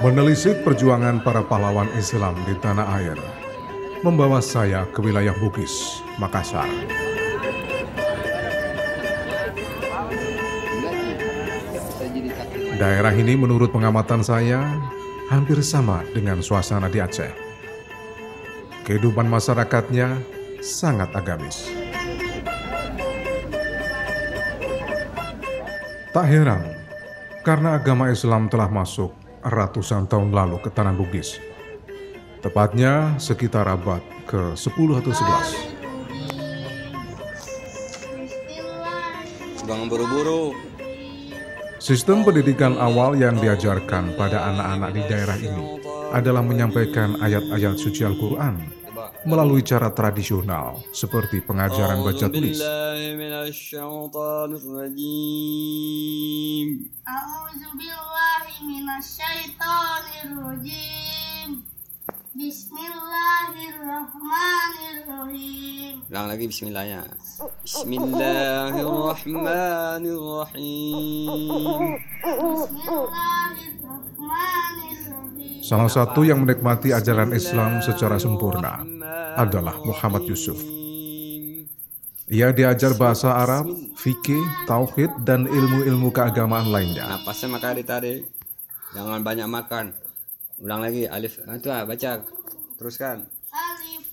Menelisik perjuangan para pahlawan Islam di tanah air membawa saya ke wilayah Bugis, Makassar. Daerah ini menurut pengamatan saya hampir sama dengan suasana di Aceh. Kehidupan masyarakatnya sangat agamis. Tak heran, karena agama Islam telah masuk ratusan tahun lalu ke tanah Bugis. Tepatnya sekitar abad ke-10 atau 11. Jangan buru-buru. Sistem pendidikan awal yang diajarkan pada anak-anak di daerah ini adalah menyampaikan ayat-ayat suci Al-Quran melalui cara tradisional seperti pengajaran baca tulis. Bismillahirrahmanirrahim. Ulang lagi bismillahnya. Bismillahirrahmanirrahim. Bismillahirrahmanirrahim. Salah satu yang menikmati ajaran Islam secara sempurna adalah Muhammad Yusuf. Ia diajar bahasa Arab, fikih, tauhid, dan ilmu-ilmu keagamaan lainnya. Napasnya maka ditarik. Jangan banyak makan. Ulang lagi alif. Itu ah, baca. Teruskan.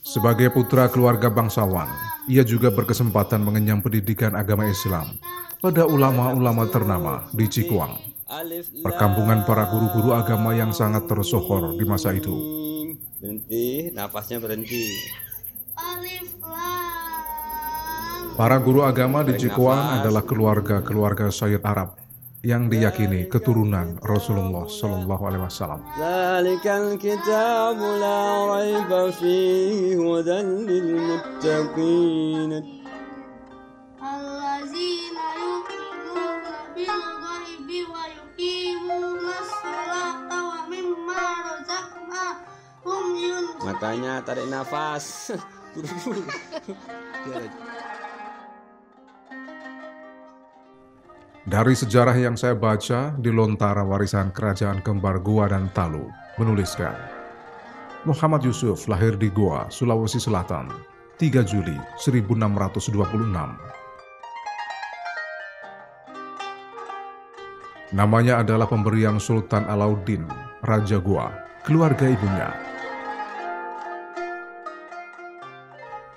Sebagai putra keluarga bangsawan, ia juga berkesempatan mengenyam pendidikan agama Islam pada ulama-ulama ternama di Cikuang, perkampungan para guru-guru agama yang sangat tersohor di masa itu. Berhenti, nafasnya berhenti. Para guru agama di Cikuang adalah keluarga-keluarga Sayyid Arab yang diyakini keturunan Rasulullah Shallallahu Alaihi Wasallam. Makanya tarik nafas. Dari sejarah yang saya baca di lontara warisan kerajaan kembar Goa dan Talu, menuliskan, Muhammad Yusuf lahir di Goa, Sulawesi Selatan, 3 Juli 1626. Namanya adalah pemberian Sultan Alauddin, Raja Goa, keluarga ibunya.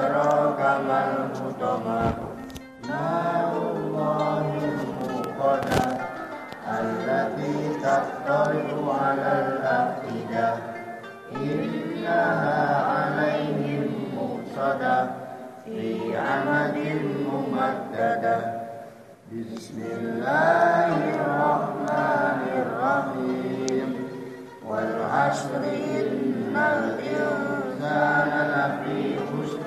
أدراك ما الحطمة نار الموقدة التي تطلع على الأفئدة إنها عليهم مؤصدة في عمد ممددة بسم الله الرحمن الرحيم والعصر إن الإنسان لفي خسر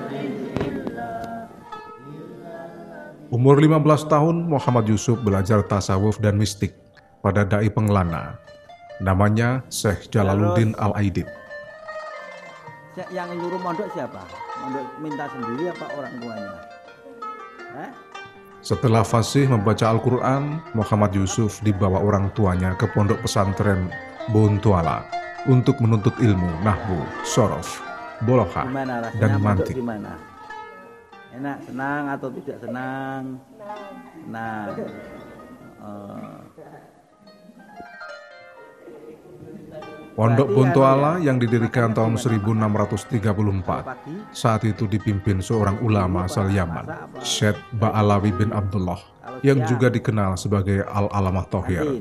Umur 15 tahun, Muhammad Yusuf belajar tasawuf dan mistik pada dai pengelana. Namanya Syekh Jalaluddin Al-Aidid. Yang nyuruh mondok siapa? Mondok minta sendiri apa orang tuanya? Eh? Setelah fasih membaca Al-Quran, Muhammad Yusuf dibawa orang tuanya ke pondok pesantren Bontuala untuk menuntut ilmu nahwu, sorof, boloha, dan mantik. Enak, senang atau tidak senang? Nah, Pondok Bontuala yang didirikan tahun 1634 saat itu dipimpin seorang ulama asal Yaman, Syed Ba'alawi bin Abdullah, yang juga dikenal sebagai Al-Alamah Tohir.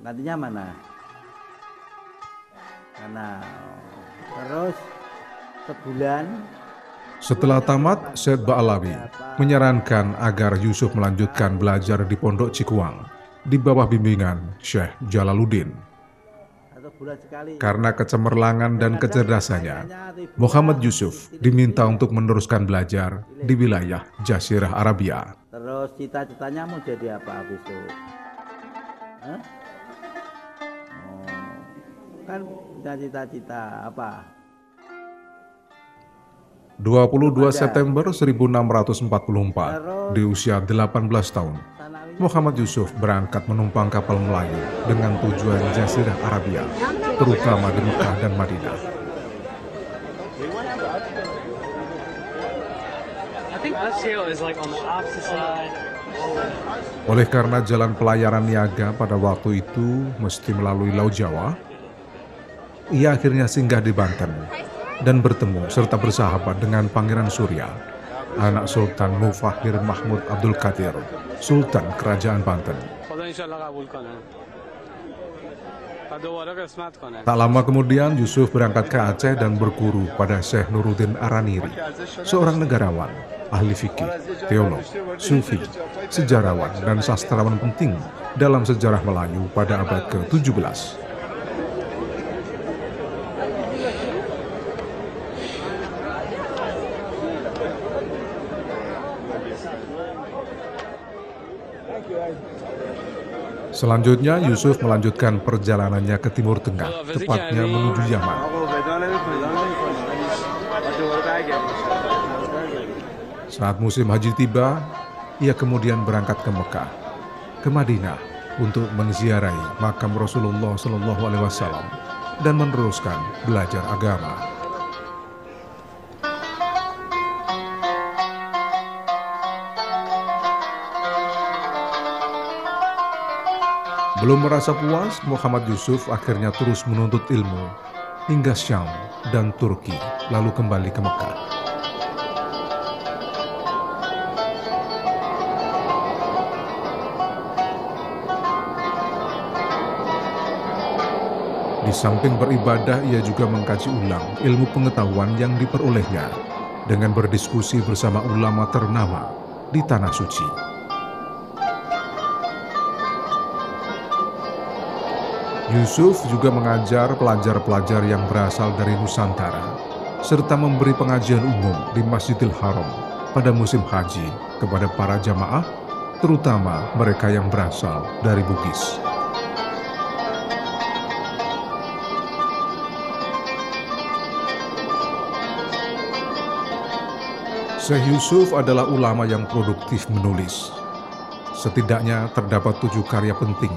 Nantinya mana? Karena terus sebulan Setelah tamat, Syed Ba'alawi menyarankan agar Yusuf melanjutkan belajar di Pondok Cikuang di bawah bimbingan Syekh Jalaluddin. Karena kecemerlangan dan kecerdasannya, Muhammad Yusuf diminta untuk meneruskan belajar di wilayah Jazirah Arabia. Terus cita-citanya mau jadi apa habis itu? Oh, kan cita-cita apa? 22 September 1644, di usia 18 tahun, Muhammad Yusuf berangkat menumpang kapal Melayu dengan tujuan Jazirah Arabia, terutama di Mekah dan Madinah. Oleh karena jalan pelayaran niaga pada waktu itu mesti melalui Laut Jawa, ia akhirnya singgah di Banten dan bertemu serta bersahabat dengan Pangeran Surya, anak Sultan Mufahir Mahmud Abdul Qadir, Sultan Kerajaan Banten. Tak lama kemudian Yusuf berangkat ke Aceh dan berguru pada Syekh Nuruddin Araniri, seorang negarawan, ahli fikih, teolog, sufi, sejarawan, dan sastrawan penting dalam sejarah Melayu pada abad ke-17. Selanjutnya Yusuf melanjutkan perjalanannya ke Timur Tengah, tepatnya menuju Yaman. Saat musim haji tiba, ia kemudian berangkat ke Mekah, ke Madinah untuk menziarahi makam Rasulullah Shallallahu Alaihi Wasallam dan meneruskan belajar agama. Belum merasa puas, Muhammad Yusuf akhirnya terus menuntut ilmu hingga Syam dan Turki, lalu kembali ke Mekah. Di samping beribadah, ia juga mengkaji ulang ilmu pengetahuan yang diperolehnya dengan berdiskusi bersama ulama ternama di Tanah Suci. Yusuf juga mengajar pelajar-pelajar yang berasal dari Nusantara, serta memberi pengajian umum di Masjidil Haram pada musim haji kepada para jamaah, terutama mereka yang berasal dari Bugis. Syekh Yusuf adalah ulama yang produktif menulis. Setidaknya terdapat tujuh karya penting,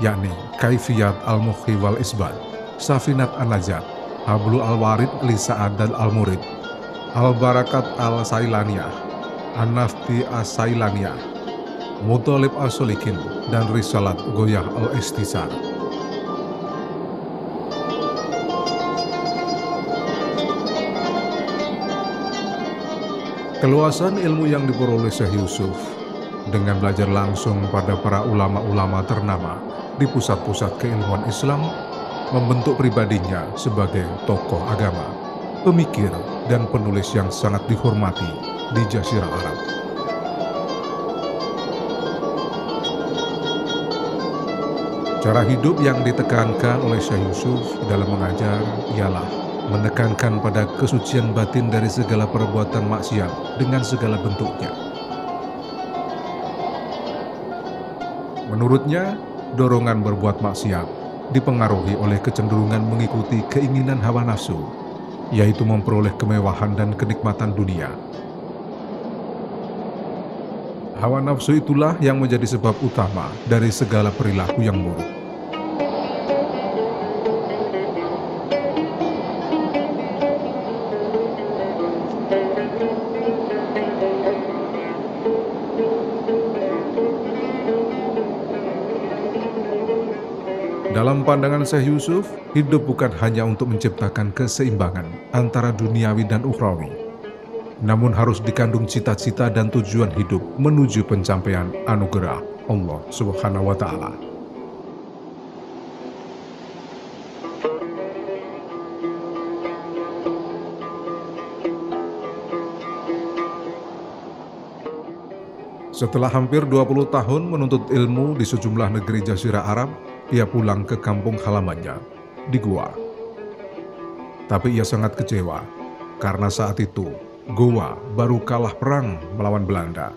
yakni Kaifiyat Al-Muhyi wal Isbat, Safinat An-Najat, Hablul Al-Warid li Sa'ad dan Al-Murid, Al-Barakat Al-Sailaniyah, An-Nafti As-Sailaniyah, Mutolib As-Solikin, dan Risalat Goyah Al-Istisar. Keluasan ilmu yang diperoleh Syekh Yusuf dengan belajar langsung pada para ulama-ulama ternama di pusat-pusat keilmuan Islam membentuk pribadinya sebagai tokoh agama, pemikir, dan penulis yang sangat dihormati di Jazirah Arab. Cara hidup yang ditekankan oleh Syekh Yusuf dalam mengajar ialah menekankan pada kesucian batin dari segala perbuatan maksiat dengan segala bentuknya. Menurutnya, dorongan berbuat maksiat dipengaruhi oleh kecenderungan mengikuti keinginan hawa nafsu, yaitu memperoleh kemewahan dan kenikmatan dunia. Hawa nafsu itulah yang menjadi sebab utama dari segala perilaku yang buruk. Pandangan Syekh Yusuf, hidup bukan hanya untuk menciptakan keseimbangan antara duniawi dan ukhrawi, namun harus dikandung cita-cita dan tujuan hidup menuju pencapaian anugerah Allah Subhanahu wa taala. Setelah hampir 20 tahun menuntut ilmu di sejumlah negeri Jazirah Arab, ia pulang ke kampung halamannya di gua. Tapi ia sangat kecewa karena saat itu Goa baru kalah perang melawan Belanda.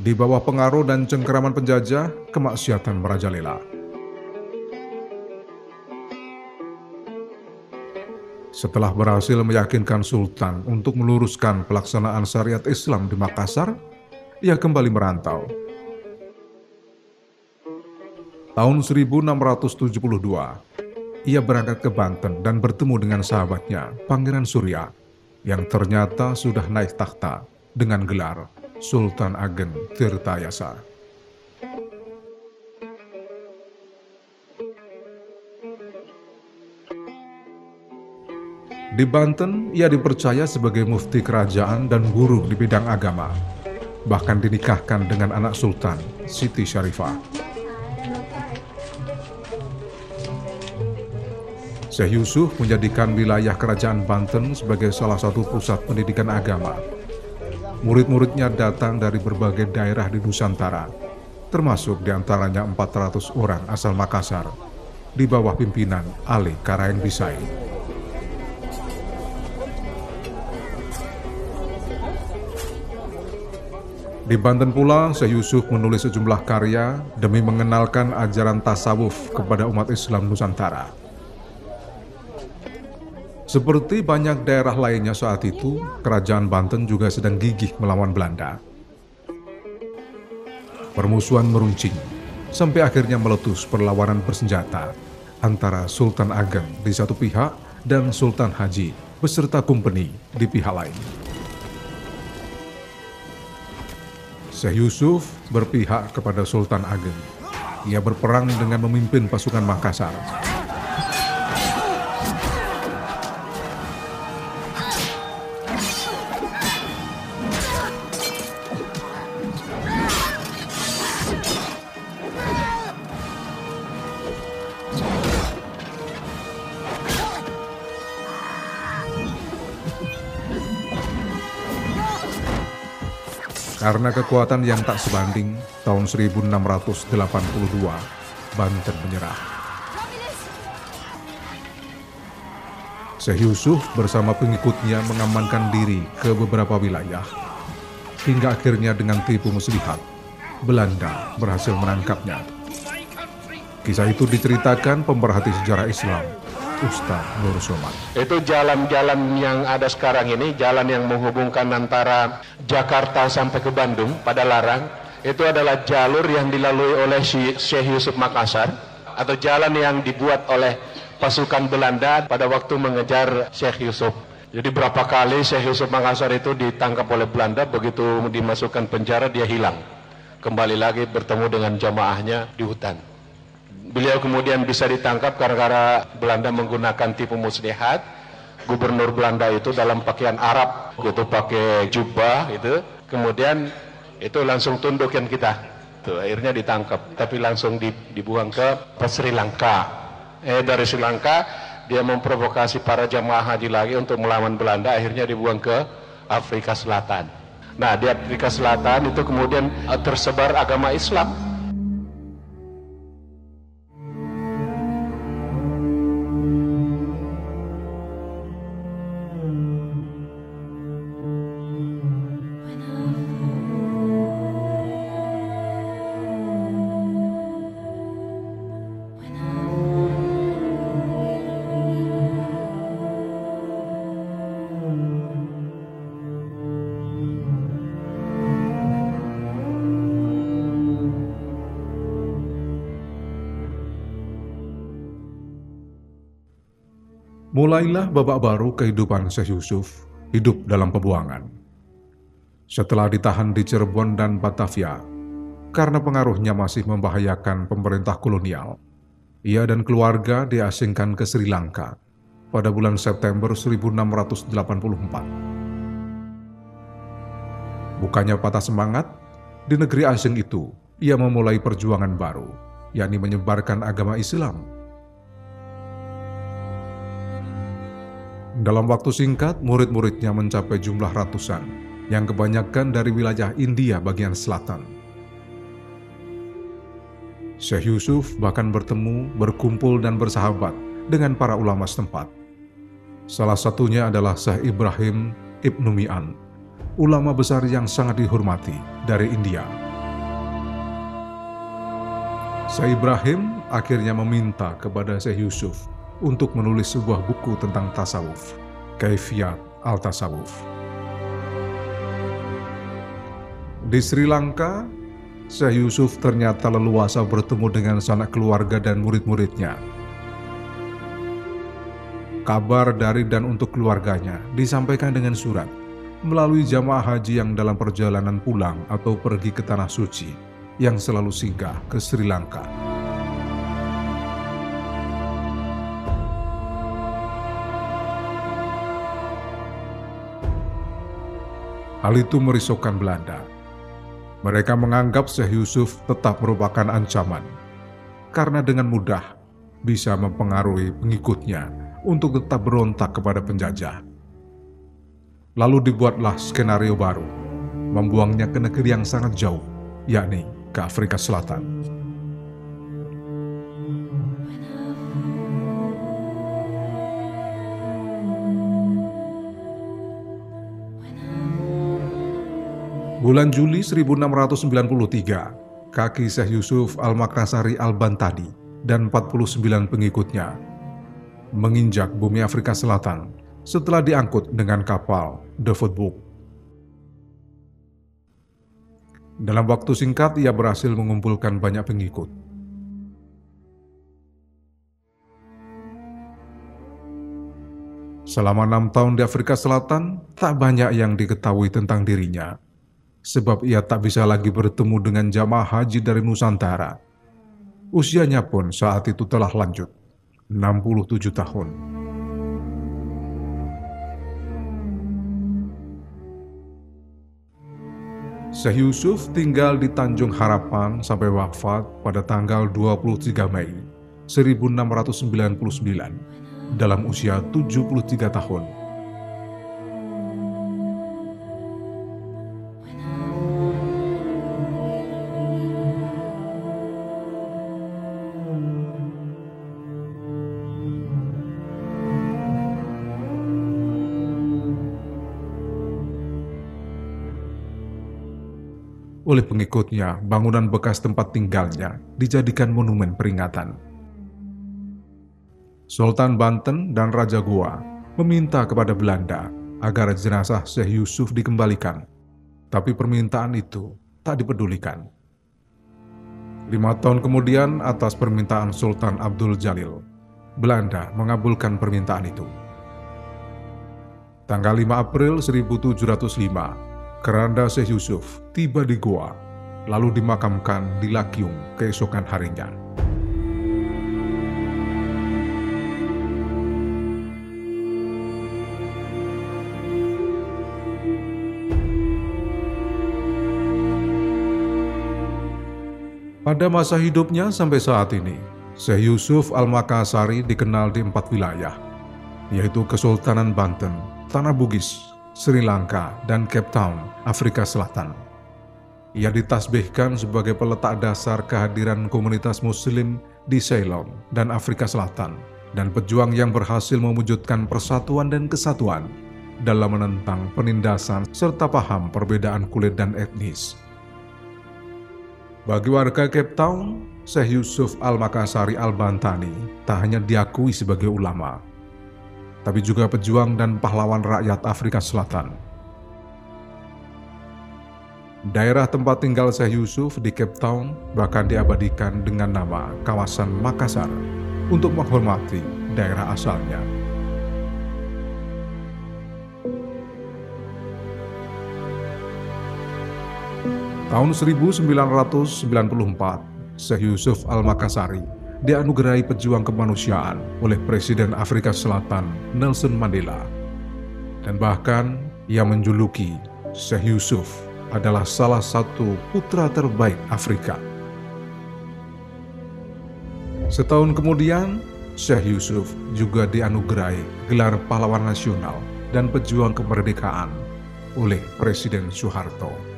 Di bawah pengaruh dan cengkeraman penjajah, kemaksiatan merajalela. Setelah berhasil meyakinkan Sultan untuk meluruskan pelaksanaan syariat Islam di Makassar, ia kembali merantau. Tahun 1672, ia berangkat ke Banten dan bertemu dengan sahabatnya, Pangeran Surya, yang ternyata sudah naik takhta dengan gelar Sultan Ageng Tirtayasa. Di Banten, ia dipercaya sebagai mufti kerajaan dan guru di bidang agama. Bahkan dinikahkan dengan anak sultan, Siti Syarifah. Syekh Yusuf menjadikan wilayah kerajaan Banten sebagai salah satu pusat pendidikan agama. Murid-muridnya datang dari berbagai daerah di Nusantara, termasuk di antaranya 400 orang asal Makassar, di bawah pimpinan Ali Karaeng Bisai. Di Banten pula, Syekh Yusuf menulis sejumlah karya demi mengenalkan ajaran tasawuf kepada umat Islam Nusantara. Seperti banyak daerah lainnya saat itu, kerajaan Banten juga sedang gigih melawan Belanda. Permusuhan meruncing, sampai akhirnya meletus perlawanan bersenjata antara Sultan Ageng di satu pihak dan Sultan Haji beserta kumpeni di pihak lain. Syekh Yusuf berpihak kepada Sultan Ageng. Ia berperang dengan memimpin pasukan Makassar. Karena kekuatan yang tak sebanding, tahun 1682, Banten menyerah. Syekh Yusuf bersama pengikutnya mengamankan diri ke beberapa wilayah, hingga akhirnya dengan tipu muslihat, Belanda berhasil menangkapnya. Kisah itu diceritakan pemerhati sejarah Islam Ustaz Nur Somad. Itu jalan-jalan yang ada sekarang ini, jalan yang menghubungkan antara Jakarta sampai ke Bandung pada Larang, itu adalah jalur yang dilalui oleh Syekh Yusuf Makassar atau jalan yang dibuat oleh pasukan Belanda pada waktu mengejar Syekh Yusuf. Jadi berapa kali Syekh Yusuf Makassar itu ditangkap oleh Belanda, begitu dimasukkan penjara dia hilang. Kembali lagi bertemu dengan jamaahnya di hutan. Beliau kemudian bisa ditangkap karena Belanda menggunakan tipu muslihat. Gubernur Belanda itu dalam pakaian Arab, itu pakai jubah itu. Kemudian itu langsung tunduk yang kita. Tuh, akhirnya ditangkap, tapi langsung dibuang ke Sri Lanka. Eh dari Sri Lanka dia memprovokasi para jamaah haji lagi untuk melawan Belanda, akhirnya dibuang ke Afrika Selatan. Nah, di Afrika Selatan itu kemudian eh, tersebar agama Islam Mulailah babak baru kehidupan Syekh Yusuf, hidup dalam pembuangan. Setelah ditahan di Cirebon dan Batavia, karena pengaruhnya masih membahayakan pemerintah kolonial, ia dan keluarga diasingkan ke Sri Lanka pada bulan September 1684. Bukannya patah semangat, di negeri asing itu ia memulai perjuangan baru, yakni menyebarkan agama Islam Dalam waktu singkat, murid-muridnya mencapai jumlah ratusan, yang kebanyakan dari wilayah India bagian selatan. Syekh Yusuf bahkan bertemu, berkumpul, dan bersahabat dengan para ulama setempat. Salah satunya adalah Syekh Ibrahim Ibnu Mi'an, ulama besar yang sangat dihormati dari India. Syekh Ibrahim akhirnya meminta kepada Syekh Yusuf untuk menulis sebuah buku tentang tasawuf, Kaifiyat Al-Tasawuf. Di Sri Lanka, Syekh Yusuf ternyata leluasa bertemu dengan sanak keluarga dan murid-muridnya Kabar dari dan untuk keluarganya disampaikan dengan surat melalui jamaah haji yang dalam perjalanan pulang atau pergi ke tanah suci yang selalu singgah ke Sri Lanka. Hal itu merisaukan Belanda. Mereka menganggap Syekh Yusuf tetap merupakan ancaman karena dengan mudah bisa mempengaruhi pengikutnya untuk tetap berontak kepada penjajah. Lalu dibuatlah skenario baru, membuangnya ke negeri yang sangat jauh, yakni ke Afrika Selatan. Bulan Juli 1693, kaki Syekh Yusuf Al-Makassari Al-Bantadi dan 49 pengikutnya menginjak bumi Afrika Selatan setelah diangkut dengan kapal The Footbook. Dalam waktu singkat, ia berhasil mengumpulkan banyak pengikut. Selama enam tahun di Afrika Selatan, tak banyak yang diketahui tentang dirinya, sebab ia tak bisa lagi bertemu dengan jamaah haji dari Nusantara. Usianya pun saat itu telah lanjut. 67 tahun. Syekh Yusuf tinggal di Tanjung Harapan sampai wafat pada tanggal 23 Mei 1699 dalam usia 73 tahun. Oleh pengikutnya, bangunan bekas tempat tinggalnya dijadikan monumen peringatan. Sultan Banten dan Raja Goa meminta kepada Belanda agar jenazah Syekh Yusuf dikembalikan, tapi permintaan itu tak dipedulikan. Lima tahun kemudian, atas permintaan Sultan Abdul Jalil, Belanda mengabulkan permintaan itu. Tanggal 5 April 1705, Keranda Syekh Yusuf tiba di Goa, lalu dimakamkan di Lakyung keesokan harinya. Pada masa hidupnya sampai saat ini, Syekh Yusuf Al-Makassari dikenal di empat wilayah, yaitu Kesultanan Banten, Tanah Bugis, Sri Lanka, dan Cape Town, Afrika Selatan. Ia ditasbihkan sebagai peletak dasar kehadiran komunitas muslim di Ceylon dan Afrika Selatan, dan pejuang yang berhasil mewujudkan persatuan dan kesatuan dalam menentang penindasan serta paham perbedaan kulit dan etnis. Bagi warga Cape Town, Syekh Yusuf Al-Makassari Al-Bantani tak hanya diakui sebagai ulama, tapi juga pejuang dan pahlawan rakyat Afrika Selatan. Daerah tempat tinggal Syekh Yusuf di Cape Town bahkan diabadikan dengan nama kawasan Makassar untuk menghormati daerah asalnya. Tahun 1994, Syekh Yusuf Al-Makassari dianugerahi pejuang kemanusiaan oleh Presiden Afrika Selatan Nelson Mandela. Dan bahkan ia menjuluki Syekh Yusuf adalah salah satu putra terbaik Afrika. Setahun kemudian, Syekh Yusuf juga dianugerahi gelar pahlawan nasional dan pejuang kemerdekaan oleh Presiden Soeharto.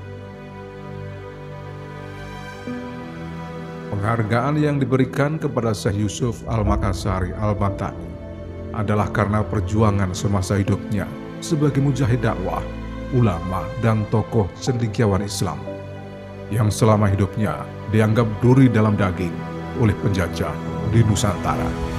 Penghargaan yang diberikan kepada Syekh Yusuf Al-Makassari Al-Batani adalah karena perjuangan semasa hidupnya sebagai mujahid dakwah, ulama, dan tokoh cendekiawan Islam yang selama hidupnya dianggap duri dalam daging oleh penjajah di Nusantara.